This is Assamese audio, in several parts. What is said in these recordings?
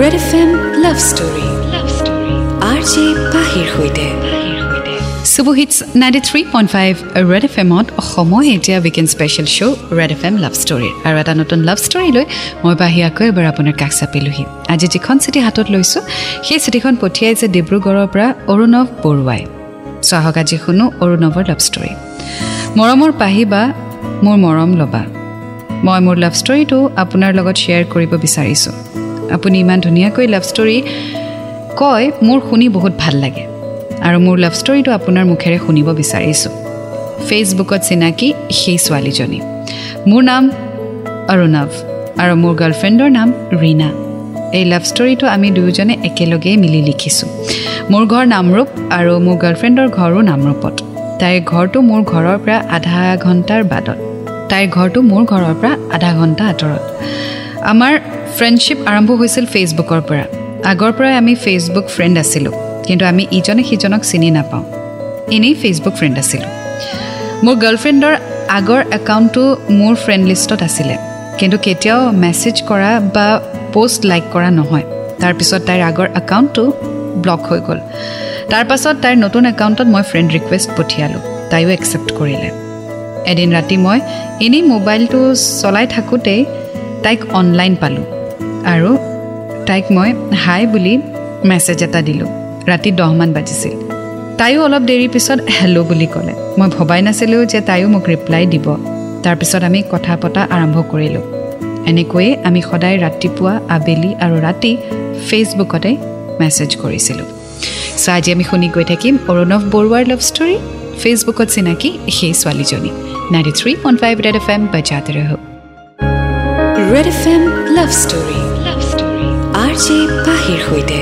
Red F M love story R J পাহিৰ সৈতে superhits ninety three point five red F এমত সময় এতিয়া weekend special show' red F M love ষ্টৰীৰ আৰু এটা নতুন লাভ ষ্টৰী লৈ মই পাহি আকৌ এবাৰ আপোনাৰ কাষ চাপিলোহি। আজি যিখন চিঠি হাতত লৈছোঁ সেই চিঠিখন পঠিয়াইছে ডিব্ৰুগড়ৰ পৰা অৰুণৱ বৰুৱাই। চ' আহক আজি শুনো অৰুণৱৰ লাভ ষ্টৰী মৰমৰ পাহি বা মোৰ মৰম ল'বা। মই মোৰ লাভ ষ্টৰীটো আপোনাৰ লগত শ্বেয়াৰ কৰিব বিচাৰিছোঁ। আপুনি ইমান ধুনীয়াকৈ লাভ ষ্টৰী কয় মোৰ শুনি বহুত ভাল লাগে। আৰু মোৰ লাভ ষ্টৰীটো আপোনাৰ মুখেৰে শুনিব বিচাৰিছোঁ। ফেচবুকত চিনাকি সেই ছোৱালীজনী। মোৰ নাম অৰুণৱ আৰু মোৰ গাৰ্লফ্ৰেণ্ডৰ নাম ৰীণা এই লাভ ষ্টৰীটো আমি দুয়োজনে একেলগেই মিলি লিখিছোঁ। মোৰ ঘৰ নামৰূপ আৰু মোৰ গাৰ্লফ্ৰেণ্ডৰ ঘৰো নামৰূপত। তাইৰ ঘৰটো মোৰ ঘৰৰ পৰা আধা ঘণ্টাৰ বাদত তাইৰ ঘৰটো মোৰ ঘৰৰ পৰা আধা ঘণ্টা আঁতৰত। আমাৰ ফ্ৰেণ্ডশ্বিপ আৰম্ভ হৈছিল ফেচবুকৰ পৰা। আগৰ পৰাই আমি ফেচবুক ফ্ৰেণ্ড আছিলোঁ কিন্তু আমি ইজনে সিজনক চিনি নাপাওঁ। এনেই ফেচবুক ফ্ৰেণ্ড আছিলোঁ। মোৰ গাৰ্লফ্ৰেণ্ডৰ আগৰ একাউণ্টটো মোৰ ফ্ৰেণ্ড লিষ্টত আছিলে কিন্তু কেতিয়াও মেছেজ কৰা বা পষ্ট লাইক কৰা নহয়। তাৰপিছত তাইৰ আগৰ একাউণ্টটো ব্লক হৈ গ'ল। তাৰপাছত তাইৰ নতুন একাউণ্টত মই ফ্ৰেণ্ড ৰিকুৱেষ্ট পঠিয়ালোঁ। তাইও একচেপ্ট কৰিলে। এদিন ৰাতি মই এনেই মোবাইলটো চলাই থাকোঁতেই তাইক অনলাইন পালোঁ। আৰু তাইক মই হাই বুলি মেছেজ এটা দিলোঁ। ৰাতি দহমান বাজিছিল। তাইও অলপ দেৰিৰ পিছত হেল্ল' বুলি ক'লে। মই ভবাই নাছিলোঁ যে তাইও মোক ৰিপ্লাই দিব। তাৰপিছত আমি কথা পতা আৰম্ভ কৰিলোঁ। এনেকৈয়ে আমি সদায় ৰাতিপুৱা আবেলি আৰু ৰাতি ফেচবুকতে মেছেজ কৰিছিলোঁ। চ' আজি আমি শুনি গৈ থাকিম অৰুণৱ বৰুৱাৰ লাভ ষ্টৰী ফেচবুকত চিনাকি সেই ছোৱালীজনী। Ninety three point five red F M বাজাতে red F M love story R J পাহিৰ সৈতে।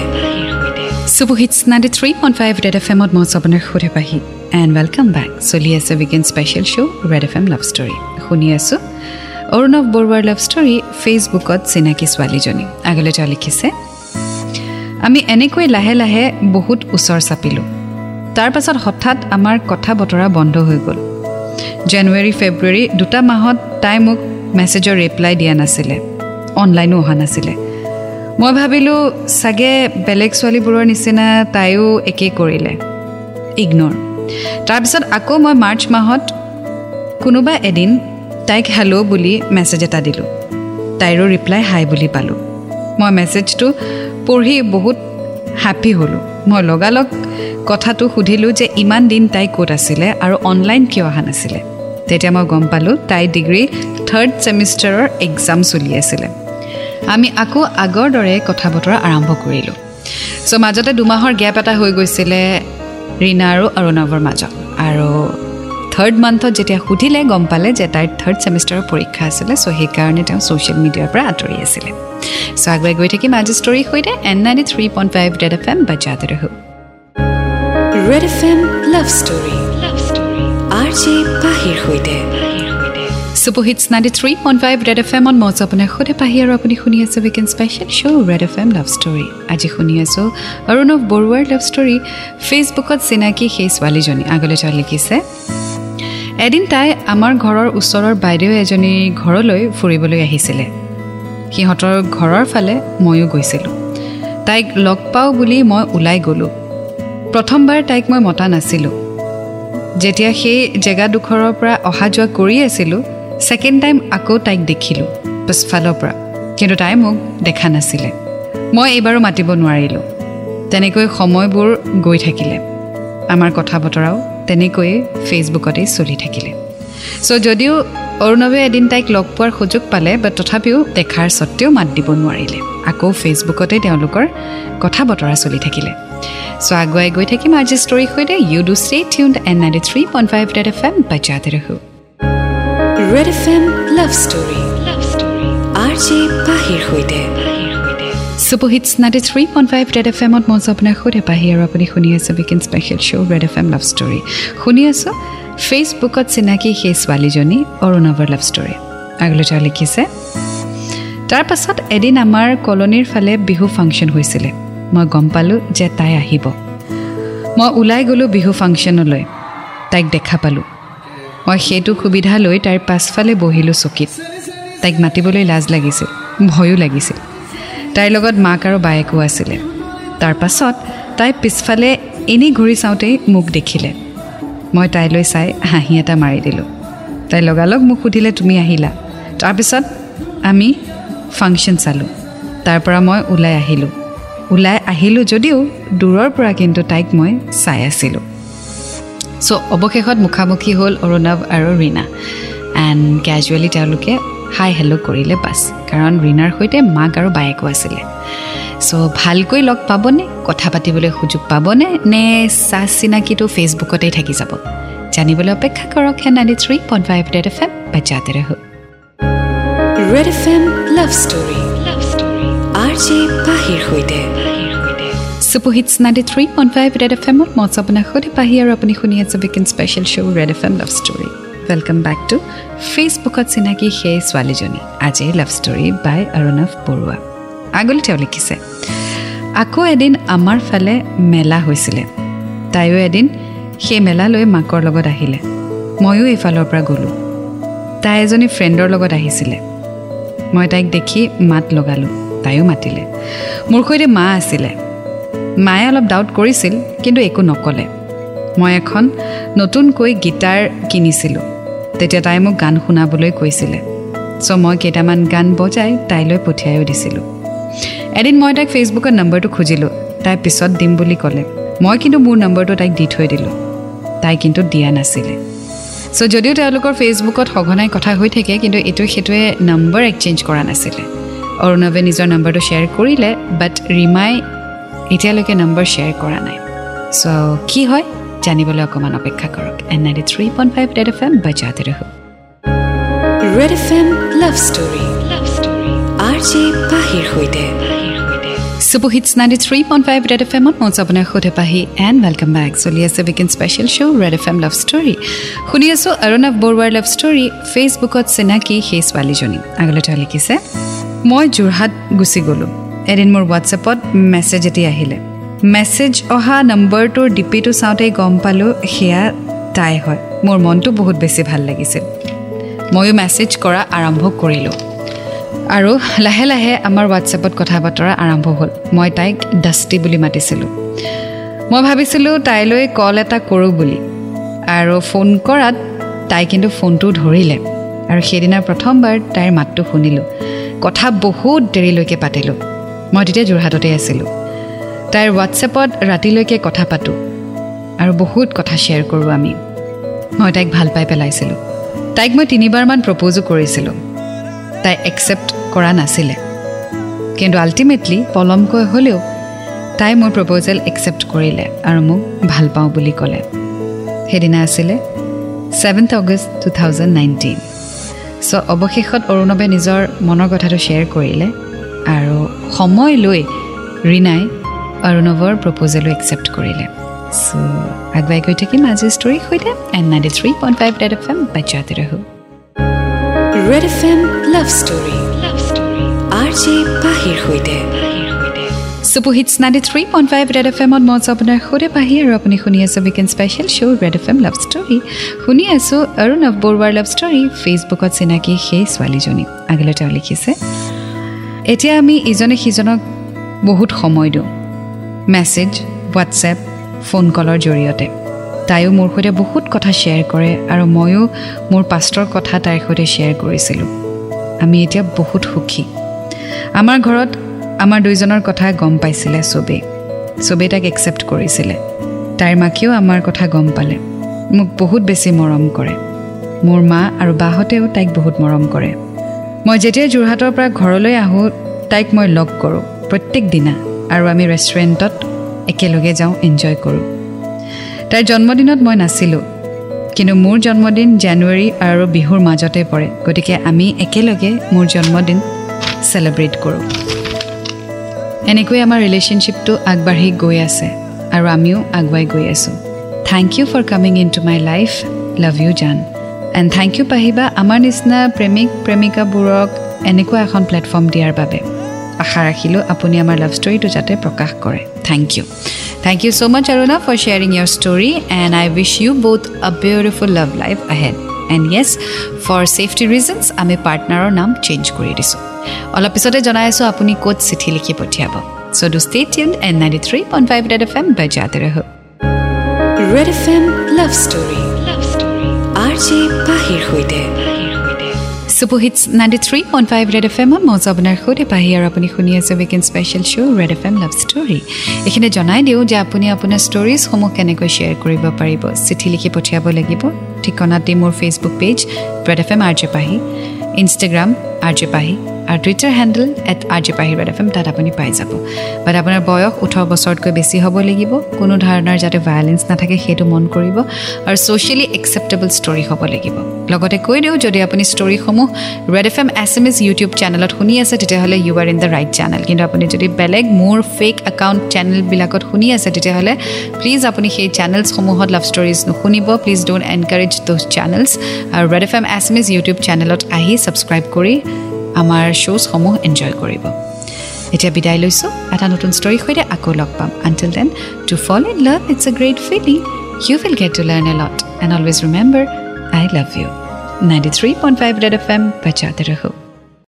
Superhits ninety three point five red F এমত মই আপোনাৰ সুধে পাহি। এণ্ড ৱেলকাম বেক চলি আছে weekend special show' red F M love story শুনি আছোঁ। অৰুণৱ বৰুৱাৰ লাভ ষ্টৰী ফেচবুকত চিনাকি ছোৱালীজনী। আগলৈ তেওঁ লিখিছে আমি এনেকৈ লাহে লাহে বহুত ওচৰ চাপিলোঁ। তাৰপাছত হঠাৎ আমাৰ কথা বতৰা বন্ধ হৈ গ'ল। জানুৱাৰী ফেব্ৰুৱাৰী দুটা মাহত তাই মোক মেছেজৰ ৰিপ্লাই দিয়া নাছিলে। অনলাইনো অহা নাছিলে। মই ভাবিলোঁ চাগে বেলেগ ছোৱালীবোৰৰ নিচিনা তাইও একেই কৰিলে। ইগন'ৰ তাৰপিছত আকৌ মই মাৰ্চ মাহত কোনোবা এদিন তাইক হেল্ল' বুলি মেছেজ এটা দিলোঁ। তাইৰো ৰিপ্লাই হাই বুলি পালোঁ। মই মেছেজটো পঢ়ি বহুত হেপ্পী হ'লোঁ। মই লগালগ কথাটো সুধিলোঁ যে ইমান দিন তাই ক'ত আছিলে আৰু অনলাইন কিয় অহা নাছিলে। তেতিয়া মই গম পালোঁ তাই ডিগ্ৰী থাৰ্ড ছেমিষ্টাৰৰ এক্সাম চলি আছিলে। আমি আকৌ আগৰ দৰে কথা বতৰা আৰম্ভ কৰিলোঁ। চ' মাজতে দুমাহৰ গেপ এটা হৈ গৈছিলে ৰীণা আৰু অৰুণৱৰ মাজত। আৰু থাৰ্ড মান্থত যেতিয়া সুধিলে গম পালে যে তাইৰ থাৰ্ড ছেমিষ্টাৰৰ পৰীক্ষা আছিলে চ' সেইকাৰণে তেওঁ ছ'চিয়েল মিডিয়াৰ পৰা আঁতৰি আছিলে। চ' আগুৱাই গৈ থাকিম আজি ষ্টৰীৰ সৈতে and ninety three point five red F M বাজাতে ৰহ red F M love story love story R J পাহিৰ সৈতে superhits ninety three point five red F এমত মই আপোনাক সোধে পাহি আৰু আপুনি শুনি আছে weekend special show' red F M love story আজি শুনি আছোঁ অৰুণৱ বৰুৱাৰ লাভ ষ্টৰী ফেচবুকত চিনাকি সেই ছোৱালীজনী। আগলৈ তেওঁ লিখিছে এদিন তাই আমাৰ ঘৰৰ ওচৰৰ বাইদেউ এজনীৰ ঘৰলৈ ফুৰিবলৈ আহিছিলে। সিহঁতৰ ঘৰৰ ফালে ময়ো গৈছিলোঁ। তাইক লগ পাওঁ বুলি মই ওলাই গ'লোঁ। প্ৰথমবাৰ তাইক মই মতা নাছিলোঁ। যেতিয়া সেই জেগাডোখৰৰ পৰা অহা যোৱা কৰি আছিলোঁ ছেকেণ্ড টাইম আকৌ তাইক দেখিলোঁ। পিছফালৰ পৰা। কিন্তু তাই মোক দেখা নাছিলে। মই এইবাৰো মাতিব নোৱাৰিলোঁ। তেনেকৈ সময়বোৰ গৈ থাকিলে। আমাৰ কথা বতৰাও তেনেকৈয়ে ফেচবুকতেই চলি থাকিলে। চ' যদিও অৰুণৱে এদিন তাইক লগ পোৱাৰ সুযোগ পালে বাট তথাপিও দেখাৰ স্বত্তেও মাত দিব নোৱাৰিলে। আকৌ ফেচবুকতে তেওঁলোকৰ কথা বতৰা চলি থাকিলে। চ' আগুৱাই গৈ থাকিম আজি ষ্টৰীৰ সৈতে। You do stay tune and ninety three point five F M বাজাতে ৰহো red F M love story love story R J পাহিৰ সৈতে ninety three point five red F এমত মই আপোনাক সুধে পাহি আৰু আপুনি শুনি আছে weekend special show' red F M love story শুনি আছোঁ ফেচবুকত চিনাকি সেই ছোৱালীজনী অৰুণৱৰ লাভ ষ্টৰী আগলৈ তেওঁ লিখিছে তাৰপাছত এদিন আমাৰ কলনীৰ ফালে বিহু ফাংচন হৈছিলে। মই গম পালোঁ যে তাই আহিব। মই ওলাই গ'লোঁ বিহু ফাংচনলৈ তাইক দেখা পালোঁ। মই সেইটো সুবিধা লৈ তাইৰ পাছফালে বহিলোঁ চকীত। তাইক মাতিবলৈ লাজ লাগিছিল ভয়ো লাগিছিল। তাইৰ লগত মাক আৰু বায়েকো আছিলে। তাৰপাছত তাই পিছফালে এনেই ঘূৰি চাওঁতেই মোক দেখিলে। মই তাইলৈ চাই হাঁহি এটা মাৰি দিলোঁ। তাই লগালগ মোক সুধিলে তুমি আহিলা? তাৰপিছত আমি ফাংচন চালোঁ। তাৰ পৰা মই ওলাই আহিলোঁ। ওলাই আহিলোঁ যদিও দূৰৰ পৰা কিন্তু তাইক মই চাই আছিলোঁ। চ' অৱশেষত মুখামুখি হ'ল অৰুণৱ আৰু ৰীণা। এণ্ড কেজুৱেলি তেওঁলোকে হাই হেল্ল' কৰিলে বাছ কাৰণ ৰীণাৰ সৈতে মাক আৰু বায়েকো আছিলে। চ' ভালকৈ লগ পাবনে? কথা পাতিবলৈ সুযোগ পাবনে? নে চা চিনাকিটো ফেচবুকতেই থাকি যাব? জানিবলৈ অপেক্ষা কৰক হে ninety three point five red F M বাজাতে ৰহ red F M love story love story R J পাহিৰ সৈতে। Superhits ninety three point five red F এমত মই আপোনাক সৈতে পাহি আৰু আপুনি শুনি আছে weekend special show' red F M love story welcome back to ফেচবুকত চিনাকি সেই ছোৱালীজনী। আজিৰ লাভ ষ্টৰী বাই অৰুণৱ বৰুৱা আগলৈ তেওঁ লিখিছে আকৌ এদিন আমাৰ ফালে মেলা হৈছিলে। তাইও এদিন সেই মেলালৈ মাকৰ লগত আহিলে। ময়ো এইফালৰ পৰা গ'লোঁ। তাই এজনী ফ্ৰেণ্ডৰ লগত আহিছিলে। মই তাইক দেখি মাত লগালোঁ। তাইও মাতিলে। মোৰ সৈতে মা আছিলে। মায়ে অলপ ডাউট কৰিছিল কিন্তু একো নক'লে। মই এখন নতুনকৈ গীটাৰ কিনিছিলোঁ। তেতিয়া তাই মোক গান শুনাবলৈ কৈছিলে। চ' মই কেইটামান গান বজাই তাইলৈ পঠিয়াইও দিছিলোঁ। এদিন মই তাইক ফেচবুকত নম্বৰটো খুজিলোঁ। তাই পিছত দিম বুলি ক'লে। মই কিন্তু মোৰ নম্বৰটো তাইক দি থৈ দিলোঁ। তাই কিন্তু দিয়া নাছিলে। চ' যদিও তেওঁলোকৰ ফেচবুকত সঘনাই কথা হৈ থাকে কিন্তু এইটো সেইটোৱে নম্বৰ এক্সেঞ্জ কৰা নাছিলে। অৰুণৱে নিজৰ নম্বৰটো শ্বেয়াৰ কৰিলে বাট ৰীমাই এতিয়ালৈকে নম্বৰ শ্বেয়াৰ কৰা নাই। চ' কি হয়? জানিবলৈ অকণমান অপেক্ষা কৰক। And ninety three point five red F M বাজাতে ৰহ। Red F M love story love story R J পাহিৰ সৈতে। Superhits ninety three point five red F এমত মই আপোনাৰ সোধে পাহি এণ্ড ৱেলকাম বেক চলি আছে special show' red F M love story শুনি আছোঁ বৰুৱাৰ লাভ ষ্টৰী ফেচবুকত চিনাকি সেই ছোৱালীজনী। আগলৈ তেওঁ লিখিছে মই যোৰহাট গুচি গ'লোঁ। এদিন মোৰ হোৱাটছএপত মেছেজ এটি আহিলে। মেছেজ অহা নম্বৰটোৰ ডিপিটো চাওঁতেই গম পালোঁ সেয়া তাই হয়। মোৰ মনটো বহুত বেছি ভাল লাগিছিল। ময়ো মেছেজ কৰা আৰম্ভ কৰিলোঁ। আৰু লাহে লাহে আমাৰ হোৱাটছএপত কথা বতৰা আৰম্ভ হ'ল। মই তাইক ডাষ্টি বুলি মাতিছিলোঁ। মই ভাবিছিলোঁ তাইলৈ কল এটা কৰোঁ বুলি। আৰু ফোন কৰাত তাই কিন্তু ফোনটো ধৰিলে। আৰু সেইদিনা প্ৰথমবাৰ তাইৰ মাতটো শুনিলোঁ। কথা বহুত দেৰিলৈকে পাতিলোঁ। মই তেতিয়া যোৰহাটতে আছিলোঁ। তাইৰ হোৱাটছএপত ৰাতিলৈকে কথা পাতোঁ আৰু বহুত কথা শ্বেয়াৰ কৰোঁ আমি। মই তাইক ভাল পাই পেলাইছিলোঁ। তাইক মই তিনিবাৰমান প্ৰপ'জো কৰিছিলোঁ। তাই একচেপ্ট কৰা নাছিলে। কিন্তু আল্টিমেটলি পলমকৈ হ'লেও তাই মোৰ প্ৰপ'জেল একচেপ্ট কৰিলে আৰু মোক ভাল পাওঁ বুলি ক'লে। সেইদিনা আছিলে seventh August two thousand nineteen. So' অৱশেষত অৰুণৱে নিজৰ মনৰ কথাটো শ্বেয়াৰ কৰিলে। আৰু সময় লৈ ৰীণাই অৰুণৱৰ প্ৰপ'জেলো একচেপ্ট কৰিলে। চ' আগুৱাই গৈ থাকিম আজিৰ ষ্টৰীৰ সৈতে। And ninety three point five red F M বাচ্চাতে ৰহো। Red F M love story love story R J পাহিৰ সৈতে। Superhits ninety three point five red F এমত মই আছোঁ আপোনাৰ সৈতে পাহি আৰু আপুনি শুনি আছোঁ weekend special show' red F M love story শুনি আছোঁ অৰুণৱ বৰুৱাৰ লাভ ষ্টৰী ফেচবুকত চিনাকি সেই ছোৱালীজনী। আগলৈ তেওঁ লিখিছে এতিয়া আমি ইজনে সিজনক বহুত সময় দিওঁ। মেছেজ হোৱাটছএপ ফোন কলৰ জৰিয়তে। তাইও মোৰ সৈতে বহুত কথা শ্বেয়াৰ কৰে আৰু ময়ো মোৰ পাষ্টৰ কথা তাইৰ সৈতে শ্বেয়াৰ কৰিছিলোঁ। আমি এতিয়া বহুত সুখী। আমাৰ ঘৰত আমাৰ দুইজনৰ কথা গম পাইছিলে চবেই। চবেই তাইক একচেপ্ট কৰিছিলে। তাইৰ মাকেও আমাৰ কথা গম পালে। মোক বহুত বেছি মৰম কৰে। মোৰ মা আৰু বাহঁতেও তাইক বহুত মৰম কৰে। মই যেতিয়াই যোৰহাটৰ পৰা ঘৰলৈ আহোঁ তাইক মই লগ কৰোঁ প্ৰত্যেক দিনা আৰু আমি ৰেষ্টুৰেণ্টত একেলগে যাওঁ এনজয় কৰোঁ। তাইৰ জন্মদিনত মই নাছিলোঁ কিন্তু মোৰ জন্মদিন জানুৱাৰী আৰু বিহুৰ মাজতে পৰে গতিকে আমি একেলগে মোৰ জন্মদিন চেলিব্ৰেট কৰোঁ। এনেকৈ আমাৰ ৰিলেশ্যনশ্বিপটো আগবাঢ়ি গৈ আছে আৰু আমিও আগুৱাই গৈ আছোঁ। Thank you for coming into my life love you জান এণ্ড থেংক ইউ পাহিবা আমাৰ নিচিনা প্ৰেমিক প্ৰেমিকাবোৰক এনেকুৱা এখন প্লেটফৰ্ম দিয়াৰ বাবে আশা ৰাখিলোঁ আপুনি আমাৰ লাভ ষ্টৰিটো যাতে প্ৰকাশ কৰে। Thank you thank you so' much Aruna for sharing your story and I wish you বহুত a beautiful love life ahead and yes for safety reasons আমি পাৰ্টনাৰৰ নাম চেঞ্জ কৰি দিছোঁ। অলপ পিছতে জনাই আছোঁ আপুনি ক'ত চিঠি লিখি পঠিয়াব। So' do stay tune and ninety three point five red F M বজাতে red F M love story R J পাহিৰ সৈতে। Superhits ninety three point five red F এমত মজা আপোনাৰ সৈতে পাহি আৰু আপুনি শুনি আছে weekend special show' red F M love story এইখিনি জনাই দিওঁ যে আপুনি আপোনাৰ ষ্টৰিজসমূহ কেনেকৈ শ্বেয়াৰ কৰিব পাৰিব। চিঠি লিখি পঠিয়াব লাগিব। ঠিকনাত দি মোৰ Facebook page red F M R J Pahi. Instagram R J Pahi. আৰু Twitter handle at R G পাহিৰ এফ এম তাত আপুনি পাই যাব। বাট আপোনাৰ বয়স ওঠৰ বছৰতকৈ বেছি হ'ব লাগিব। কোনো ধৰণৰ যাতে ভায়লেঞ্চ নাথাকে সেইটো মন কৰিব আৰু ছ'চিয়েলি একচেপ্টেবল ষ্টৰী হ'ব লাগিব। লগতে কৈ দিওঁ যদি আপুনি ষ্টৰীসমূহ red F M S M S YouTube চেনেলত শুনি আছে তেতিয়াহ'লে you are in the right channel কিন্তু আপুনি যদি বেলেগ মোৰ ফেক একাউণ্ট চেনেলবিলাকত শুনি আছে তেতিয়াহ'লে প্লিজ আপুনি সেই চেনেলছসমূহত love stories নুশুনিব। Please don't encourage those channels আৰু red F M S M S YouTube চেনেলত আহি ছাবস্ক্ৰাইব কৰি আমাৰ শ্ব'জসমূহ এনজয় কৰিব। এতিয়া বিদায় লৈছোঁ। এটা নতুন ষ্টৰীৰ সৈতে আকৌ লগ পাম। Until then to fall in love it's a great feeling you will get to learn a lot and always remember I love you ninety three point five red F M ৰহো